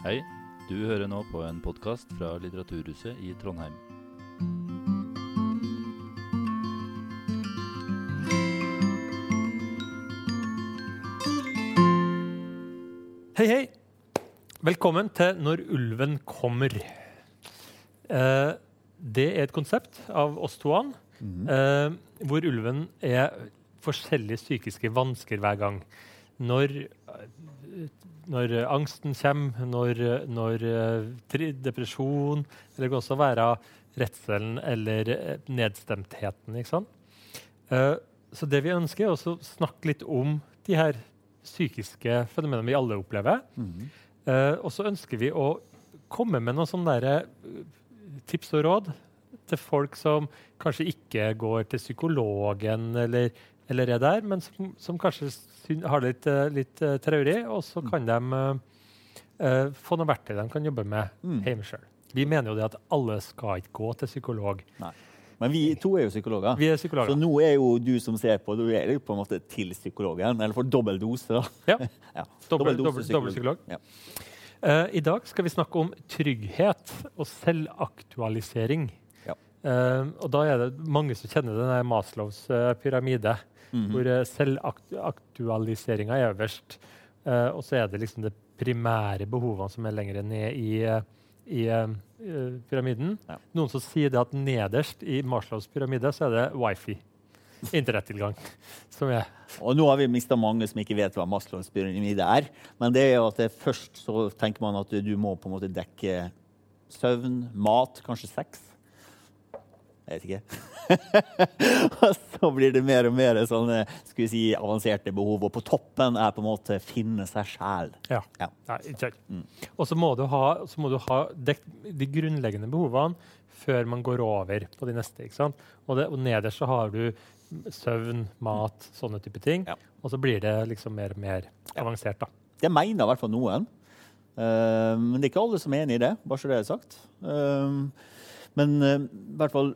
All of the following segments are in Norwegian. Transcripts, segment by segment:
Hei, du hører nå på en podkast fra Litteraturhuset i Trondheim. Hei, hei. Velkommen til Når ulven kommer. Eh, det er et konsept av oss toene, eh, hvor ulven er forskjellige psykiske vansker hver gang. Når, når angsten kommer, når, når eh, depresjon det kan også være redselen eller eh, nedstemtheten. ikke sant? Eh, så det vi ønsker, er å snakke litt om de her psykiske fenomenene vi alle opplever. Mm. og så ønsker vi å komme med noen sånne tips og råd til folk som kanskje ikke går til psykologen eller, eller er der, men som, som kanskje har litt, eh, litt eh, traurig, og så kan de eh, eh, få noen verktøy de kan jobbe med Mm. hjemme sjøl. Vi mener jo det at alle skal ikke gå til psykolog. Nei. Men vi to er jo psykologer. Vi er psykologer. Så nå er jo du som ser på, du er jo på en måte til psykologen. Eller får dobbel dose, da. Ja. Ja. Dobbel, Dobbel dobbel psykolog. Ja. Uh, I dag skal vi snakke om trygghet og selvaktualisering. Ja. Uh, og da er det mange som kjenner denne Maslows uh, pyramide, Mhm. hvor uh, selvaktualiseringa er øverst. Uh, og så er det liksom det primære behovene som er lenger ned i, eh, i eh, eh, pyramiden. Ja. Noen som sier det at nederst i Marshalls pyramide så er det wifi. Internettilgang. Som er Og nå har vi mista mange som ikke vet hva Maslows pyramide er. Men det er jo at det først så tenker man at du må på en måte dekke søvn, mat, kanskje sex. Jeg vet ikke. og så blir det mer og mer sånne skal vi si, avanserte behov. Og på toppen er på en måte finne seg sjæl. Ja. Ja. Mm. Og så må du ha, må du ha dekt de grunnleggende behovene før man går over på de neste. ikke sant? Og, det, og nederst så har du søvn, mat, sånne type ting. Ja. Og så blir det liksom mer og mer avansert. da. Det mener i hvert fall noen. Uh, men det er ikke alle som er enig i det, bare så det er sagt. Uh, men uh, i hvert fall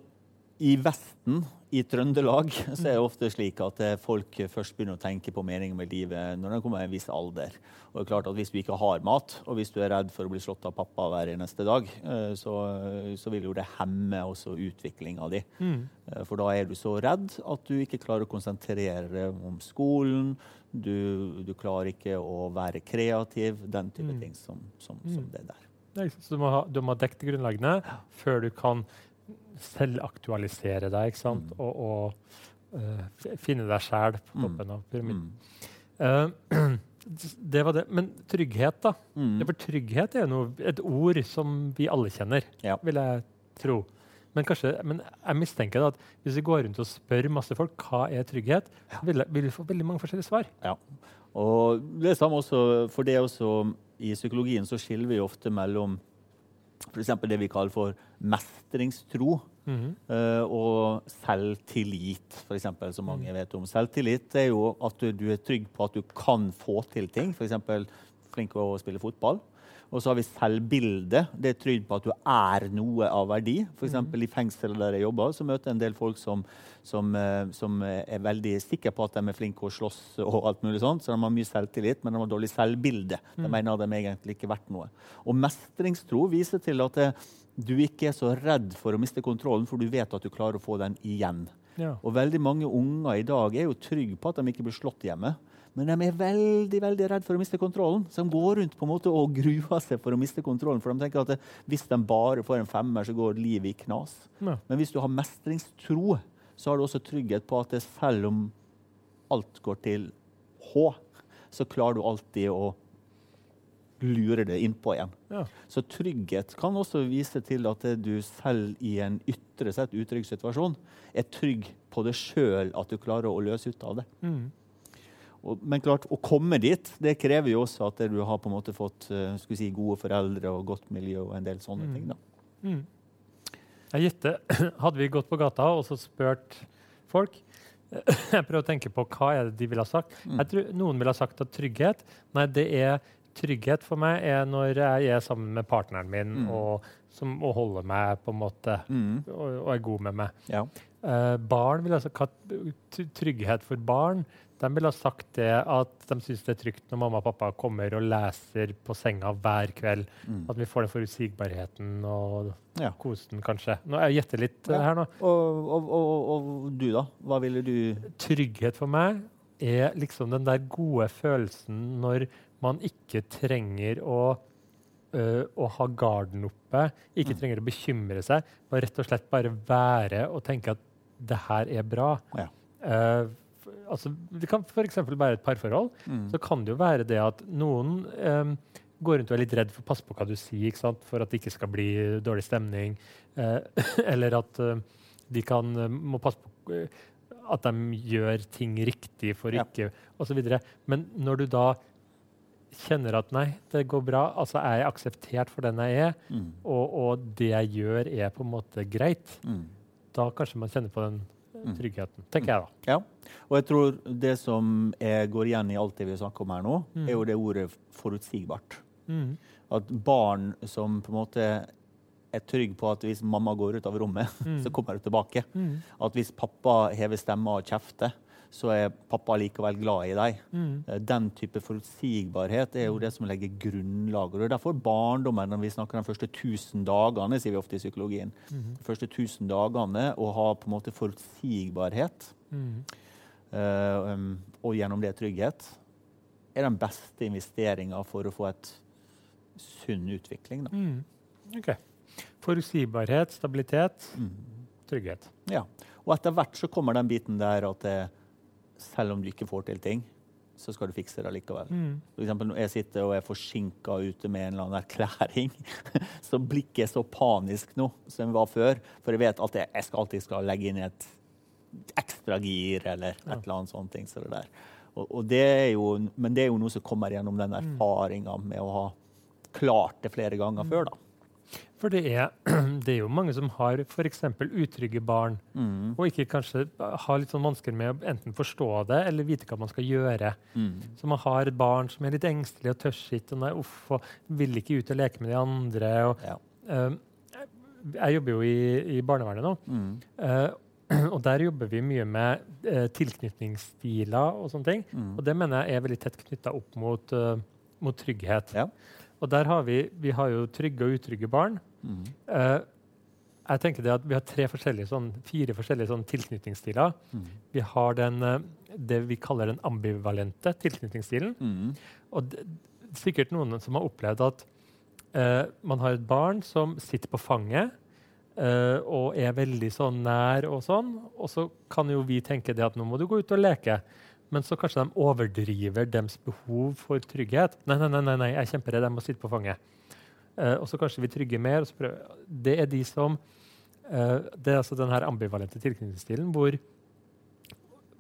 i Vesten, i Trøndelag, så er det ofte slik at eh, folk først begynner å tenke på meningen med livet når de kommer i en viss alder. Og det er klart at Hvis du ikke har mat, og hvis du er redd for å bli slått av pappa hver eneste dag, eh, så, så vil jo det hemme også utviklinga di. Mm. For da er du så redd at du ikke klarer å konsentrere deg om skolen. Du, du klarer ikke å være kreativ. Den type Mm. ting som, som, som det der. Er liksom- Så du må ha, du må ha dekt det grunnleggende før du kan selvaktualisere deg ikke sant? Mm. og, og uh, finne deg sjæl på Mm. toppen av pyramiden. Mm. Uh, det var det. Men trygghet, da? Mm. For trygghet er noe, et ord som vi alle kjenner, Ja. vil jeg tro. Men, kanskje, men jeg mistenker at hvis vi går rundt og spør masse folk hva er trygghet, så vil, vi få veldig mange forskjellige svar. Ja. Og det samme også, for det også, I psykologien så skiller vi ofte mellom f.eks. det vi kaller for mestringstro. mm -hmm. uh, og selvtillit, for eksempel, som mange vet om. Selvtillit er jo at du, du er trygg på at du kan få til ting. F.eks. flink til å spille fotball. Og så har vi selvbilde. Det er trygd på at du er noe av verdi. F.eks. i fengselet der jeg jobber, så møter jeg en del folk som, som, eh, som er veldig sikre på at de er flinke å slåss og alt mulig sånt. Så de har mye selvtillit, men de har dårlig selvbilde. De mener de egentlig ikke er verdt noe. Og mestringstro viser til at eh, du ikke er så redd for å miste kontrollen, for du vet at du klarer å få den igjen. Ja. Og veldig mange unger i dag er jo trygge på at de ikke blir slått hjemme. Men de er veldig veldig redd for å miste kontrollen. Så de går rundt på en måte og gruer seg for å miste kontrollen. For de tenker at hvis de bare får en femmer, så går livet i knas. Ja. Men hvis du har mestringstro, så har du også trygghet på at selv om alt går til H, så klarer du alltid å lure det innpå igjen. Ja. Så trygghet kan også vise til at du selv i en ytre sett utrygg situasjon er trygg på det sjøl at du klarer å løse ut av det. Mhm. Men klart, å komme dit det krever jo også at du har på en måte fått eh, skulle si, gode foreldre og godt miljø og en del sånne Mm. ting. da. Mm. Jeg gjetter, Hadde vi gått på gata og så spurt folk Jeg prøver å tenke på hva er det de ville ha sagt. Mm. Jeg tror Noen ville ha sagt at trygghet Nei, det er trygghet for meg er når jeg er sammen med partneren min Mm. og som og, holder meg, på en måte, Mm. og, og er god med meg. Ja. Uh, barn vil altså, Trygghet for barn de vil ha sagt det at de syns det er trygt når mamma og pappa kommer og leser på senga hver kveld. Mm. At vi får den forutsigbarheten og Ja. kosen, kanskje. Nå Jeg gjetter litt eh, Ja. her nå. Og, og, og, og du, da? Hva ville du Trygghet for meg er liksom den der gode følelsen når man ikke trenger å, øh, å ha garden oppe, ikke Mm. trenger å bekymre seg, og rett og slett bare være og tenke at det her er bra. Ja. Uh, altså, det kan f.eks. være et parforhold. Mm. Så kan det jo være det at noen um, går rundt og er litt redd for å passe på hva du sier, for at det ikke skal bli dårlig stemning. Uh, eller at uh, de kan, må passe på at de gjør ting riktig for Ja. ikke osv. Men når du da kjenner at nei, det går bra, altså er jeg akseptert for den jeg er, Mm. og, og det jeg gjør er på en måte greit, Mm. da kanskje man kjenner på den eh, Mm. tryggheten, tenker jeg da. Ja. Og jeg tror det som går igjen i alt det vi snakker om her nå, Mm. er jo det ordet forutsigbart. Mm. At barn som på en måte er trygg på at hvis mamma går ut av rommet, Mm. så kommer hun tilbake. Mm. At hvis pappa hever stemma og kjefter, så er pappa likevel glad i deg. Mm. Eh, Den type forutsigbarhet er jo det som legger grunnlaget. Og er derfor barndommen, når vi snakker de første 1000 dagene, sier vi ofte i psykologien, Mm. de første 1000 dagene, å ha på en måte forutsigbarhet, Mm. uh, um, og gjennom det trygghet, er den beste investeringa for å få et sunn utvikling. Mm. Ok. Forutsigbarhet, stabilitet, Mm. trygghet. Ja. Og etter hvert så kommer den biten der at det, selv om du ikke får til ting, så skal du fikse det likevel. Mm. For eksempel når jeg sitter og er forsinka ute med en eller annen erklæring, så blir ikke så panisk nå som jeg var før. For jeg vet at jeg, jeg skal alltid skal legge inn et ekstra gir eller et eller annet sånt. ting, så det der. Og, og det er jo, men det er jo noe som kommer gjennom den Mm. erfaringa med å ha klart det flere ganger før. da. For det er, det er jo mange som har f.eks. utrygge barn, Mm. og ikke kanskje har litt sånn vansker med å enten forstå det eller vite hva man skal gjøre. Mm. Så man har et barn som er litt engstelig og tør ikke, og nei, uff, og vil ikke ut og leke med de andre. Og, Ja. uh, jeg jobber jo i, i barnevernet nå. Mm. Uh, og der jobber vi mye med uh, tilknytningsstiler og sånne ting. Mm. Og det mener jeg er veldig tett knytta opp mot, eh, mot trygghet. Ja. Og der har vi, vi har jo trygge og utrygge barn. Mm. Eh, jeg tenker det at Vi har tre forskjellige, sånn, fire forskjellige sånn, tilknytningsstiler. Mm. Vi har den, eh, det vi kaller den ambivalente tilknytningsstilen. Mm. Og det, sikkert noen som har opplevd at eh, man har et barn som sitter på fanget Uh, og er veldig sånn nær og sånn, og så kan jo vi tenke det at nå må du gå ut og leke. Men så kanskje de overdriver deres behov for trygghet. Nei, nei, nei, nei, jeg er kjemperedd, jeg må sitte på fanget. Eh, og så kanskje vi trygger mer. Det er de som eh, Det er altså den her ambivalente tilknytningsstilen hvor,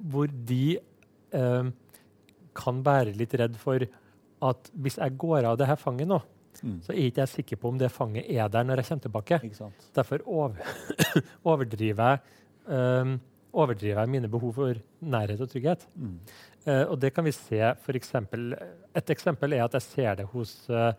hvor de eh, kan være litt redd for at hvis jeg går av det her fanget nå, Mm. så er ikke jeg sikker på om det fanget er der når jeg kommer tilbake. Derfor over, overdriver, jeg, um, overdriver jeg mine behov for nærhet og trygghet. Mm. Uh, og det kan vi se for eksempel, Et eksempel er at jeg ser det hos uh,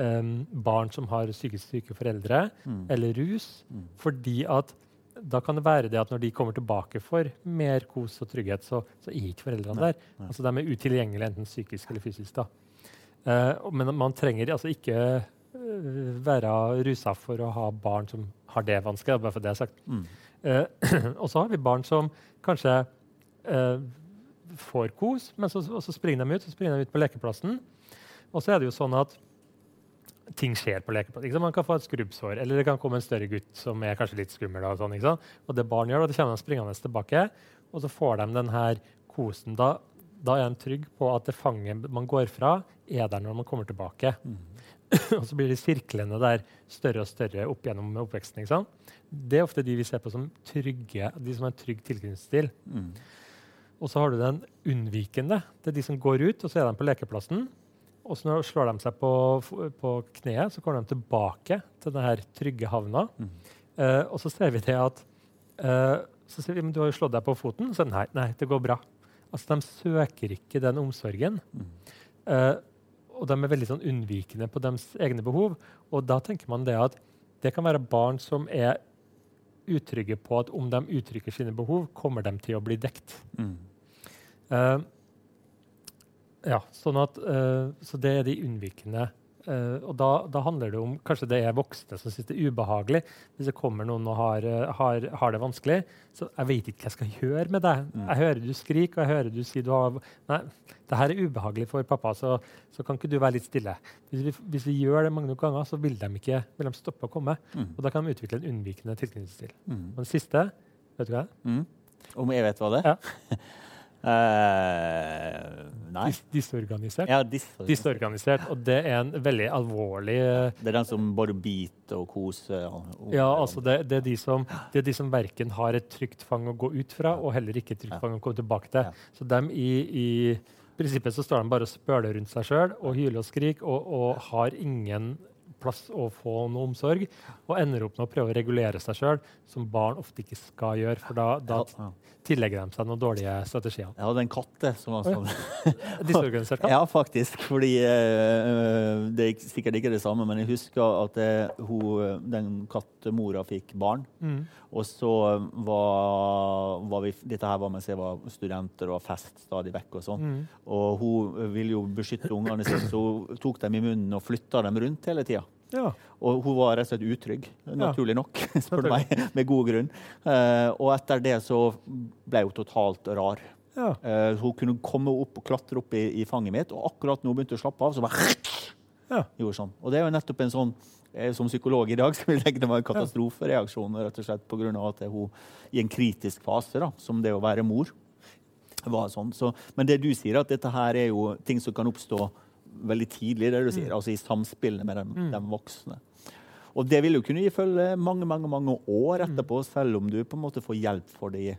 um, barn som har psykisk syke foreldre, Mm. eller rus. Mm. Fordi at da kan det være det at når de kommer tilbake for mer kos og trygghet, så, så er ikke foreldrene Nei, der. nei. Altså De er utilgjengelige enten psykisk eller fysisk. da. Uh, men man trenger altså ikke være rusa for å ha barn som har det vanskelig. bare for det jeg har sagt. Mm. Eh, og så har vi barn som kanskje eh, får kos, men så, så springer de ut så springer de ut på lekeplassen. Og så er det jo sånn at ting skjer på lekeplassen. Man kan få et skrubbsår, eller det kan komme en større gutt som er kanskje litt skummel. Og, sånn, ikke sant? og det barn gjør, da, det kommer de springende tilbake, og så får de den her kosen. Da, da er de trygge på at det fanget man går fra, er der når man kommer tilbake. Mm. og så blir de sirklene der større og større opp gjennom oppveksten. ikke sant? Det er ofte de vi ser på som trygge, de som har en trygg tilknytningsstil. Mm. Og så har du den unnvikende. Det er de som går ut, og så er de på lekeplassen. Og så når de slår de seg på, på kneet, så kommer de tilbake til denne trygge havna. Mm. Uh, og så ser vi det at uh, så sier vi, men du har jo slått deg på foten. Så nei, nei, det går bra. Altså, De søker ikke den omsorgen. Mm. Eh, og de er veldig sånn unnvikende på deres egne behov. Og da tenker man det at det kan være barn som er utrygge på at om de uttrykker sine behov, kommer de til å bli dekt. Mm. Uh, ja, sånn at, uh, så det er de unnvikende. Eh, og da, da handler det om kanskje det er voksne som syns det er ubehagelig. Hvis det kommer noen og har, eh, har, har det vanskelig, så jeg vet ikke hva jeg skal gjøre med deg. Mm. Jeg hører du skriker, og jeg hører du sier du har Nei, det her er ubehagelig for pappa, så, så kan ikke du være litt stille. Hvis vi, hvis vi gjør det mange ganger, så vil de ikke vil de stoppe å komme. Mm. Og da kan de utvikle en unnvikende tilknytningsstil. Mm. Og den siste, vet du hva? det er? Mm. Om jeg vet hva det er? Ja. Eh, nei. Dis disorganisert. Ja, disorganisert. Disorganisert, og det er en veldig alvorlig Det er den som bare biter og koser. Og, Ja, altså det, det, er de som, det er de som verken har et trygt fang å gå ut fra, og heller ikke et trygt fang å komme tilbake til. Ja. Så dem i, i prinsippet så står de bare og spøler rundt seg sjøl og hyler og skriker og, og har ingen plass å få noe omsorg, og ender opp med å prøve å regulere seg sjøl, som barn ofte ikke skal gjøre, for da, da tillegger de seg noen dårlige strategier. Ja, hadde en katt jeg, som var sånn. Disorganisert katt? Ja, faktisk. Fordi eh, Det er sikkert ikke det samme, men jeg husker at det, hun, den kattemora fikk barn. Mm. Og så var, var vi Dette her var mens jeg var studenter og fest stadig vekk. Og sånn. Mm. Og hun ville jo beskytte ungene sine, så hun tok dem i munnen og flytta dem rundt hele tida. Ja. Og hun var rett og slett utrygg, naturlig nok, spør du meg, med god grunn. Uh, og etter det så ble hun totalt rar. ja. Uh, hun kunne komme opp og klatre opp i, i fanget mitt, og akkurat når hun begynte å slappe av, så bare Ja. gjorde sånn. Og det er jo nettopp en sånn eh, Som psykolog i dag så vil jeg det var en katastrofereaksjon rett og slett pga. at hun i en kritisk fase, da, som det å være mor, var sånn. Så, men det du sier, at dette her er jo ting som kan oppstå veldig tidlig, det du sier, altså i samspillet med de, de voksne. Og det vil jo kunne gi følge mange mange, mange år etterpå, selv om du på en måte får hjelp for det i,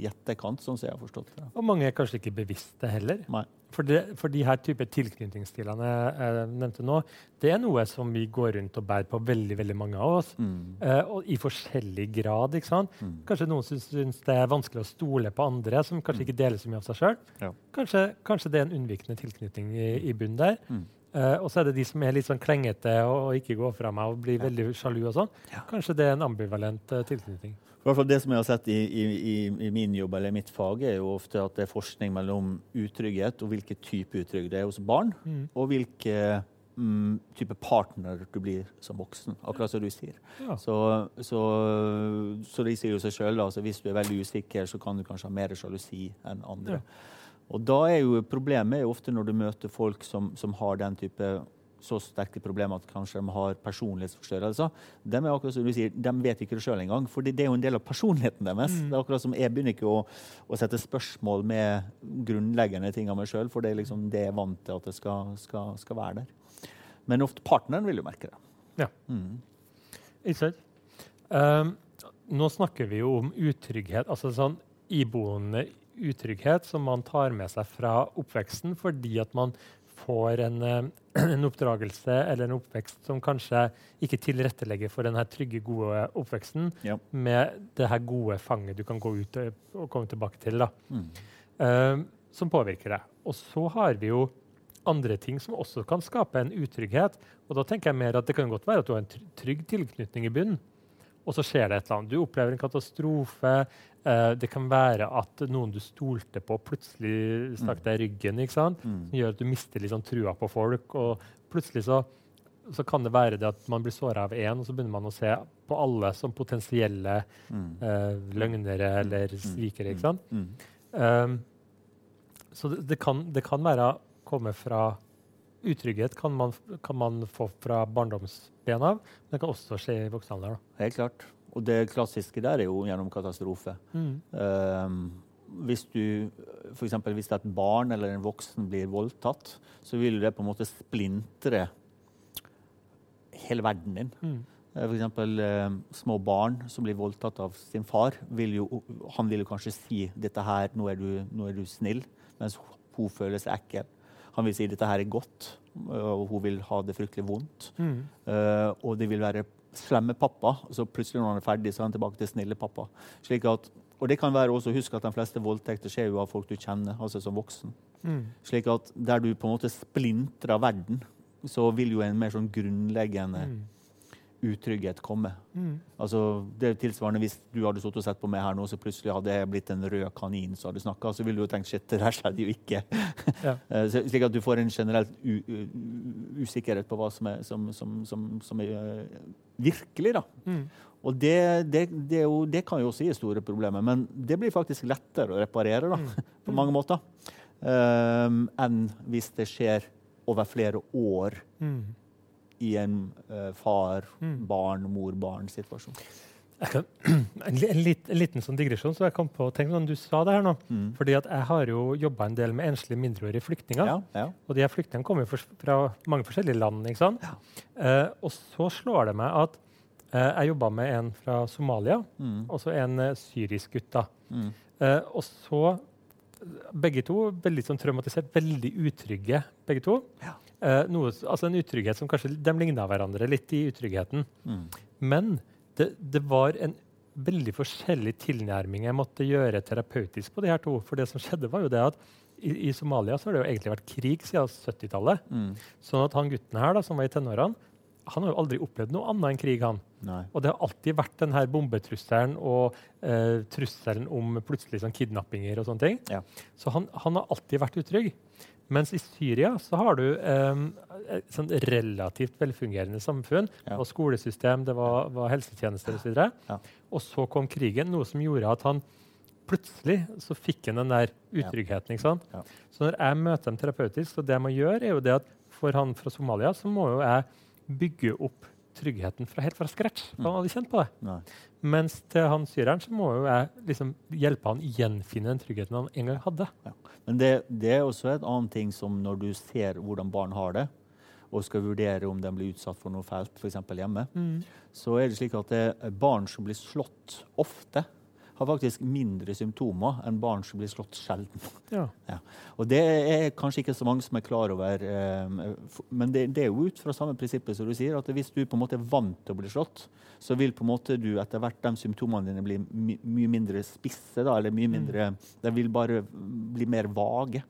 i etterkant, sånn som jeg har forstått det. Og mange er kanskje ikke bevisste heller. Nei. For, det, for de her type tilknytningsstilene jeg, jeg nevnte nå, det er noe som vi går rundt og bærer på veldig veldig mange av oss. Mm. Eh, og i forskjellig grad. ikke sant? Mm. Kanskje noen syns, det er vanskelig å stole på andre, som kanskje ikke deler så mye av seg sjøl. Ja. Kanskje, kanskje det er en unnvikende tilknytning i, i bunnen der. Mm. Eh, og så er det de som er litt sånn klengete og, og ikke går fra meg og blir veldig sjalu. og sånn. Ja. Kanskje det er en ambivalent eh, tilknytning. Hvert fall Det som jeg har sett i, i, i, i min jobb eller mitt fag, er jo ofte at det er forskning mellom utrygghet og hvilken type utrygghet det er hos barn, Mm. og hvilken mm, type partner du blir som voksen. Akkurat som du sier. Ja. Så, så, så de sier jo seg sjøl altså hvis du er veldig usikker, så kan du kanskje ha mer sjalusi enn andre. Og da er jo problemet er jo ofte når du møter folk som, som har den type så sterke problemer at kanskje de har personlighetsforstyrrelser. De er akkurat som du sier, de vet ikke det sjøl engang, for det er jo en del av personligheten deres. Mm. Det er akkurat som Jeg begynner ikke å, å sette spørsmål med grunnleggende ting av meg sjøl, for det er liksom det jeg er vant til at det skal, skal, skal være der. Men ofte partneren vil jo merke det. Ja. Mm. Um, nå snakker vi jo om utrygghet, altså sånn iboende utrygghet som man tar med seg fra oppveksten fordi at man får en, eh, en oppdragelse eller en oppvekst som kanskje ikke tilrettelegger for den trygge, gode oppveksten Ja. med det her gode fanget du kan gå ut og, komme tilbake til. da. Mm. uh, som påvirker deg. Og så har vi jo andre ting som også kan skape en utrygghet. Og da tenker jeg mer at det kan godt være at du har en trygg tilknytning i bunnen, og så skjer det et eller annet. Du opplever en katastrofe. Eh, det kan være at noen du stolte på, plutselig stakk deg i ryggen. ikke sant? Mm. Som gjør at du mister sånn trua på folk. Og plutselig så, så kan det være det at man blir såra av én, og så begynner man å se på alle som potensielle Mm. eh, løgnere eller svikere. ikke sant? Mm. Um, så det, det, kan, det kan være komme fra Utrygghet kan man, kan man få fra barndomsben av, men det kan også skje i voksen alder. Helt klart. Og det klassiske der er jo gjennom katastrofe. Um, hvis du, eksempel, hvis et barn eller en voksen blir voldtatt, så vil det på en måte splintre hele verden din. Mm. F.eks. Eh, små barn som blir voldtatt av sin far. Vil jo, han vil jo kanskje si dette her, nå er, du, nå er du snill, mens hun føler seg ekkel. Han vil si dette her er godt, og hun vil ha det fryktelig vondt. Mm. Uh, og det vil være slemme pappa. Så plutselig når han er ferdig, så er han tilbake til snille pappa. Slik at, og det kan være også, Husk at de fleste voldtekter skjer jo av folk du kjenner, altså som voksen. Mm. Slik at der du på en måte splintrer verden, så vil jo en mer sånn grunnleggende Mm. Utrygghet komme. Mm. Altså, det er tilsvarende Hvis du hadde stått og sett på meg her nå, så plutselig hadde jeg blitt en rød kanin som hadde snakka, så ville du jo tenkt shit, det der skjedde jo ikke. Ja. Eh, Slik at du får en generell usikkerhet på hva som er, som, som, som, som er eh, virkelig. da. Mm. Og det, det, det, jo, det kan jo også gi store problemer, men det blir faktisk lettere å reparere da, på mange måter um, enn hvis det skjer over flere år Mm. I en eh, far, Mm. Kan, en, litt, en, liten sånn digresjon, så jeg kom på tenk når du sa det her nå. Mm. Fordi at jeg har jo jobba en del med enslige mindreårige flyktninger. Ja, ja. Og de her flyktningene kommer jo fra mange forskjellige land. ikke sant? Eh, og så slår det meg at eh, jeg jobba med en fra Somalia, Mm. og så en eh, syrisk gutt. da. Mm. Eh, og så Begge to veldig sånn traumatisert, veldig utrygge, begge to. Ja. Eh, noe, altså En utrygghet som kanskje de ligna hverandre litt i utryggheten. Mm. Men det, det var en veldig forskjellig tilnærming jeg måtte gjøre terapeutisk på de her to. For det som skjedde var jo det at i, i Somalia så har det jo egentlig vært krig siden 70-tallet. Mm. Sånn at han gutten her da, som var i tenårene, han har jo aldri opplevd noe annet enn krig. han. Nei. Og det har alltid vært den her bombetrusselen og eh, trusselen om plutselig sånn kidnappinger og sånne ting. Ja. Så han, han har alltid vært utrygg. Mens i Syria så har du eh, et sånn relativt velfungerende samfunn. Ja. Det var skolesystem, det var, var helsetjenester osv. Ja. Og så kom krigen, noe som gjorde at han plutselig så fikk han den der utryggheten. ikke sant? Ja. Så når jeg møter dem terapeutisk, så det jeg må gjøre, er jo det at for han fra Somalia så må jo jeg bygge opp tryggheten fra, helt fra scratch. for Han hadde kjent på det. Nei. Mens til han syreren så må jo jeg liksom hjelpe han gjenfinne den tryggheten han en gang hadde. Men det, det er også et annet ting som når du ser hvordan barn har det, og skal vurdere om de blir utsatt for noe fælt, f.eks. hjemme, så er det slik at det, er barn som blir slått ofte, har faktisk mindre symptomer enn barn som blir slått sjelden. Ja. Ja. Og det er kanskje ikke så mange som er klar over, eh, men det, det er jo ut fra samme prinsippet som du sier, at hvis du på en måte er vant til å bli slått, så vil på en måte du etter hvert de symptomene dine bli my mye mindre spisse, da, eller mye mindre, de vil bare bli mer vage.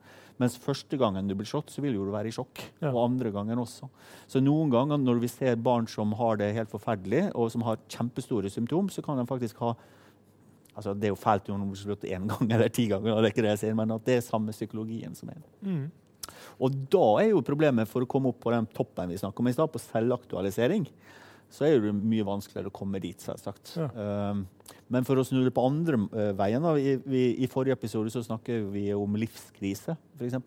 Mens første gangen du blir slått, så vil du være i sjokk. Ja. Og andre gangen også. Så noen ganger når vi ser barn som har det helt forferdelig, og som har kjempestore symptom, så kan de faktisk ha altså Det er jo fælt om du blir én gang eller ti ganger, det er det sier, men at det er samme psykologien som er. Mm. Og da er jo problemet for å komme opp på den toppen vi snakket om i stad, på selvaktualisering, så er det mye vanskeligere å komme dit, selvsagt. Ja. Um, men for å snu det på andre uh, veien, da, i, vi, i forrige episode så snakker vi om livskrise, f.eks.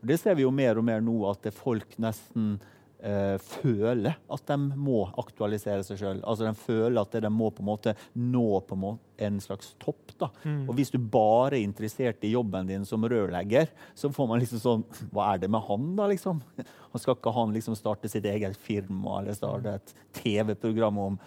Og det ser vi jo mer og mer nå, at det folk nesten eh, føler at de må aktualisere seg sjøl. Altså de føler at de må på en måte nå på en, måte en slags topp. da. Mm. Og hvis du bare er interessert i jobben din som rørlegger, så får man liksom sånn Hva er det med han, da, liksom? Han skal ikke han liksom starte sitt eget firma eller starte et TV-program om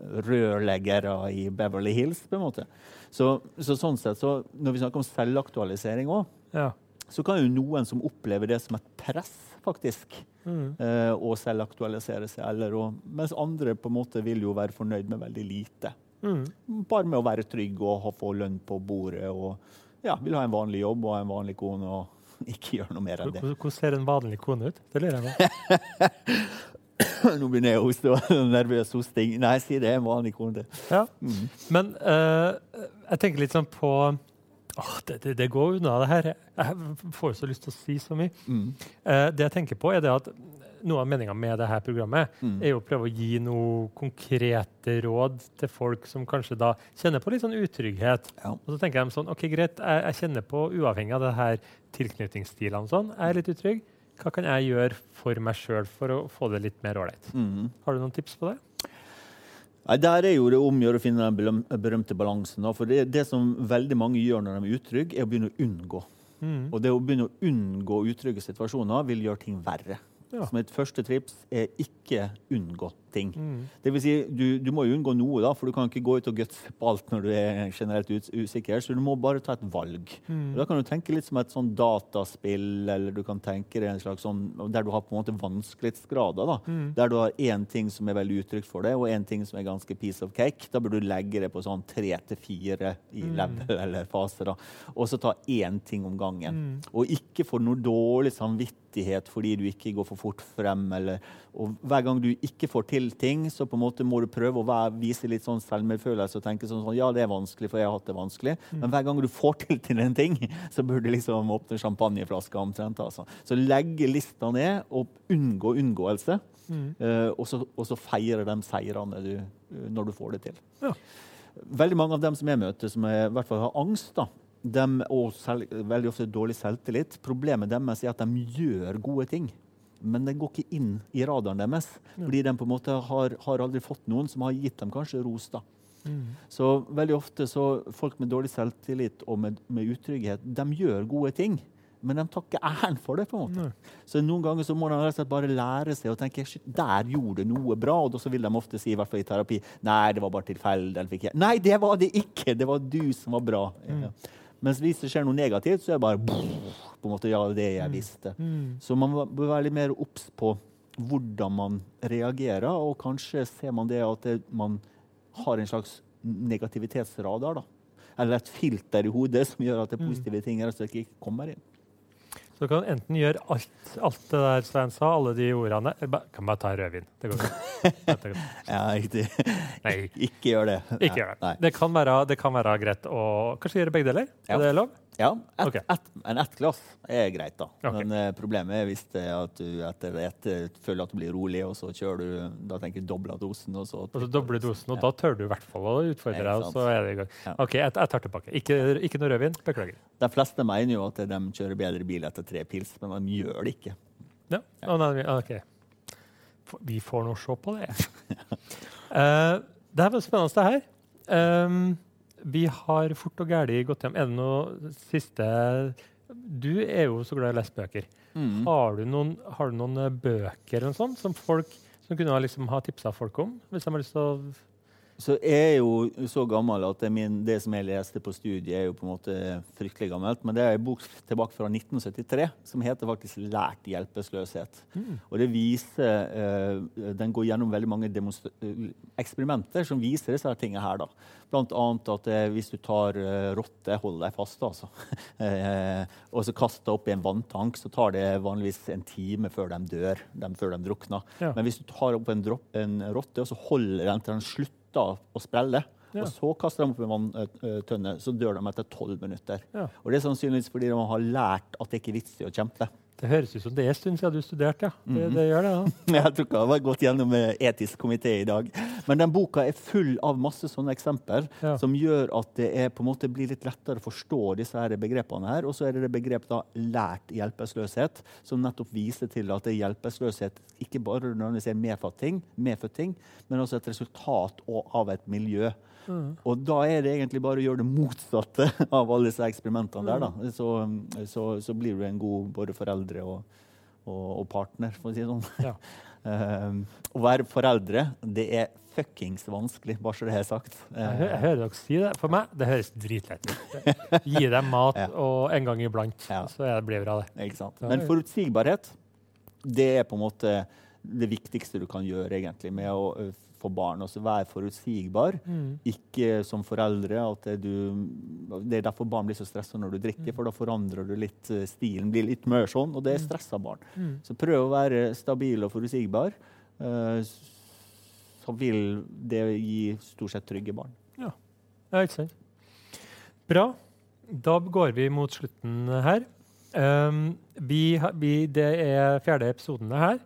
rørleggere i Beverly Hills, på en måte. Så, så sånn sett, så når vi snakker om selvaktualisering òg, Ja. så kan jo noen som opplever det som et press, faktisk, Mm. eh, å selvaktualisere seg. Eller, og, mens andre på en måte vil jo være fornøyd med veldig lite. Mm. Bare med å være trygg og ha, få lønn på bordet og ja, vil ha en vanlig jobb og en vanlig kone og ikke gjøre noe mer enn det. Hvordan hvordan ser en vanlig kone ut? Det lurer jeg på. Nå begynner jeg å hoste og nervøs hosting. Nei, si det er en vanlig kone. Ja. Mm. Men uh, jeg tenker litt sånn på Åh, det, det, det går unna, det her. Jeg får så lyst til å si så mye. Mm. Eh, det jeg tenker på er det at Noe av meninga med dette programmet Mm. er jo å prøve å gi noe konkrete råd til folk som kanskje da kjenner på litt sånn utrygghet. Ja. Og så tenker de sånn OK, greit, jeg, jeg kjenner på, uavhengig av det her tilknytningsstilene, sånn, jeg er litt utrygg. Hva kan jeg gjøre for meg sjøl for å få det litt mer ålreit? Mm. Har du noen tips på det? Nei, Der er jo det om å gjøre å finne den berømte balansen. For det, det som veldig mange gjør når de er utrygge, er å begynne å unngå. Mm. Og det å begynne å unngå utrygge situasjoner vil gjøre ting verre. Ja. Så mitt første trips er ikke unngå ting. Mm. Det vil si, du, du må jo unngå noe, da, for du kan ikke gå ut og gutse på alt når du er generelt ut, usikker. Så du må bare ta et valg. Mm. Da kan du tenke litt som et sånn dataspill, eller du kan tenke deg en slags sånn, der du har på en måte vanskelighetsgrader. da. Mm. Der du har én ting som er veldig uttrykt for deg, og én ting som er ganske piece of cake. Da bør du legge det på sånn tre til fire i Mm. level eller fase. da. Og så ta én ting om gangen. Mm. Og ikke få noe dårlig samvittighet fordi du ikke går for fort frem. Eller, og hver gang du ikke får til ting, så på en måte må du prøve å være, vise litt sånn selvmedfølelse og tenke sånn, sånn Ja, det er vanskelig, for jeg har hatt det vanskelig. Mm. Men hver gang du får til til en ting, så burde du liksom åpne champagneflaska omtrent. Altså. Så legge lista ned og unngå unngåelse. Mm. Uh, og, så, og så feire de seirene du, når du får det til. Ja. Veldig mange av dem som jeg møter, som er, i hvert fall har angst, da, de, og selv, veldig ofte dårlig selvtillit, problemet deres er at de gjør gode ting. Men den går ikke inn i radaren deres, fordi de på en måte har, har aldri fått noen som har gitt dem kanskje ros. da. Mm. Så veldig ofte så folk med dårlig selvtillit og med, med utrygghet, de gjør gode ting. Men de tar ikke æren for det. på en måte. Nei. Så noen ganger så må de bare lære seg å tenke der gjorde du noe bra. Og så vil de ofte si i hvert fall i terapi nei, det var bare tilfeldig. Nei, det var det ikke! Det var du som var bra. Ja. Mens hvis det skjer noe negativt, så er det bare på en måte, ja, det jeg visste. Mm. Så man bør være litt mer obs på hvordan man reagerer, og kanskje ser man det at det, man har en slags negativitetsradar. da. Eller et filter i hodet som gjør at det positive ting rett og ikke kommer inn. Så du kan enten gjøre alt, alt det der Svein sa, alle de ordene eller Kan bare ta rødvin. Det går fint. Ja, riktig. Nei, ikke gjør det. ikke gjør det. Det kan, være, det kan være greit å kanskje gjøre begge deler. Ja. Er det lov? Ja, Et, okay. et, en ett glass er greit, da. Okay. Men eh, problemet er hvis det er at du etter ett eh, føler at du blir rolig, og så kjører du da tenker jeg dobla dosen, og så Og så doble dosen, og da tør du i hvert fall å utfordre deg. og så er det i gang. Ja. OK, jeg, tar tilbake. Ikke, ikke noe rødvin. Beklager. De fleste mener jo at de kjører bedre bil etter tre pils, men de gjør det ikke. Ja. oh, nei, okay. Vi får nå se på det. uh, det her var spennende, det her. Um, vi har fort og gæli gått hjem. Er det noe siste Du er jo så glad i å lese bøker. Mm. Har du noen, har du noen eh, bøker eller noe sånt, som folk som kunne liksom, ha tipsa folk om? Hvis de har lyst til å Så er jeg jo så gammel at det, min, det som jeg leste på studiet, er jo på en måte fryktelig gammelt. Men det er en bok tilbake fra 1973 som heter faktisk 'Lært hjelpeløshet'. Og det viser, eh, Den går gjennom veldig mange eh, eksperimenter som viser disse tingene her. da. Blant annet at eh, hvis du tar eh, rotte, hold deg fast, altså, og så kaster opp i en vanntank, så tar det vanligvis en time før de dør. De, før de drukner. Ja. Men hvis du tar opp en, dropp, en rotte, og så holder den til den slutter å sprelle, Ja. og så kaster de opp en vanntønne, så dør de etter tolv minutter. Ja. Og det er sannsynligvis fordi de har lært at det ikke er vits i å kjempe. Det høres ut som det er en stund siden du studerte, ja. Det, Mhm. det gjør det, ja. Jeg tror ikke det har gått gjennom eh, etisk komité i dag. Men den boka er full av masse sånne eksempler Ja. som gjør at det er, på en måte blir litt lettere å forstå disse her begrepene. her. Og så er det det begrepet da, lært hjelpeløshet, som nettopp viser til at det hjelpeløshet ikke bare nødvendigvis er en medfødt ting, men også et resultat av et miljø. Og da er det egentlig bare å gjøre det motsatte av alle disse eksperimentene der. da. Så, så, så blir du en god både foreldre og, og, og partner, for å si det sånn. Ja. Um, å være foreldre, det er fuckings vanskelig, bare så det er sagt. Jeg, hø- jeg hører dere si det. For meg det høres dritlett ut. Gi dem mat Ja. og en gang iblant, Ja. så det blir bra, det. Ikke sant? Men forutsigbarhet, det er på en måte det viktigste du kan gjøre egentlig med å få barn. Altså være forutsigbar. Ikke som foreldre at det, du, det er derfor barn blir så stressa når du drikker, for da forandrer du litt stilen. blir litt mer sånn, og det er stressa barn. Så prøv å være stabil og forutsigbar. så vil det gi stort sett trygge barn. Ja, ikke sant. Bra. Da går vi mot slutten her. Um, vi, vi, det er fjerde episoden her,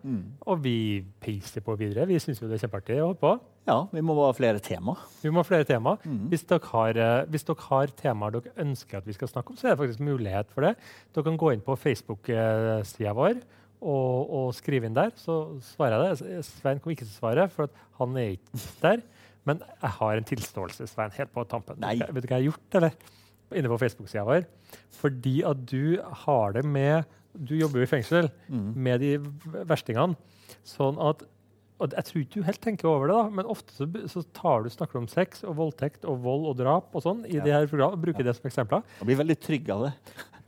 og vi peiser på videre. Vi syns det er kjempeartig å holde på. Ja, vi må ha flere tema. Vi må ha flere tema. Hvis, dere har, eh, hvis dere har temaer dere ønsker at vi skal snakke om, så er det faktisk mulighet for det. Dere kan gå inn på Facebook-sida vår og, og skrive inn der. Så svarer jeg det. Svein kommer ikke til å svare, for at han er ikke der. Men jeg har en tilståelse, Svein, helt på tampen. Nei. Vet du hva jeg har gjort, eller? Inne på Facebook-sida vår. Fordi at du har det med Du jobber jo i fengsel med de verstingene. Sånn at og Jeg tror ikke du helt tenker over det, da, men ofte så, så tar du snakker om sex og voldtekt og vold og drap og sånn i Ja. det her programmet, og bruker det som eksempler. Jeg blir veldig trygg av det.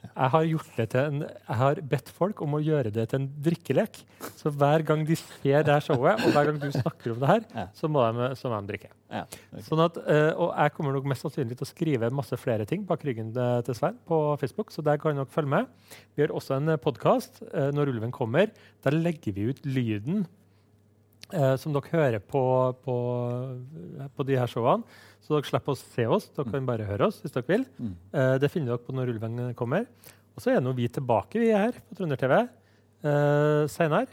Jeg har, gjort det til en, jeg har bedt folk om å gjøre det til en drikkelek. Så hver gang de ser det her showet, og hver gang du snakker om det her, så må de, så må de drikke. Ja. Sånn at, eh, og jeg kommer nok mest sannsynlig til å skrive masse flere ting bak ryggen til til Svein på Facebook, så der kan dere følge med. Vi har også en podkast når ulven kommer. Der legger vi ut lyden eh, som dere hører på, på, på de her showene. Så dere slipper å se oss. Dere kan bare høre oss hvis dere vil. Mm. Eh, det finner dere på når ulven kommer. Og så er nå vi tilbake vi er her på Trønder-TV eh, senere.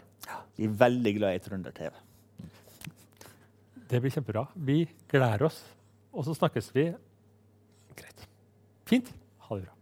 Vi er veldig glad i Trønder-TV. Det blir kjempebra. Vi gleder oss. Og så snakkes vi. Greit. Fint. Ha det bra.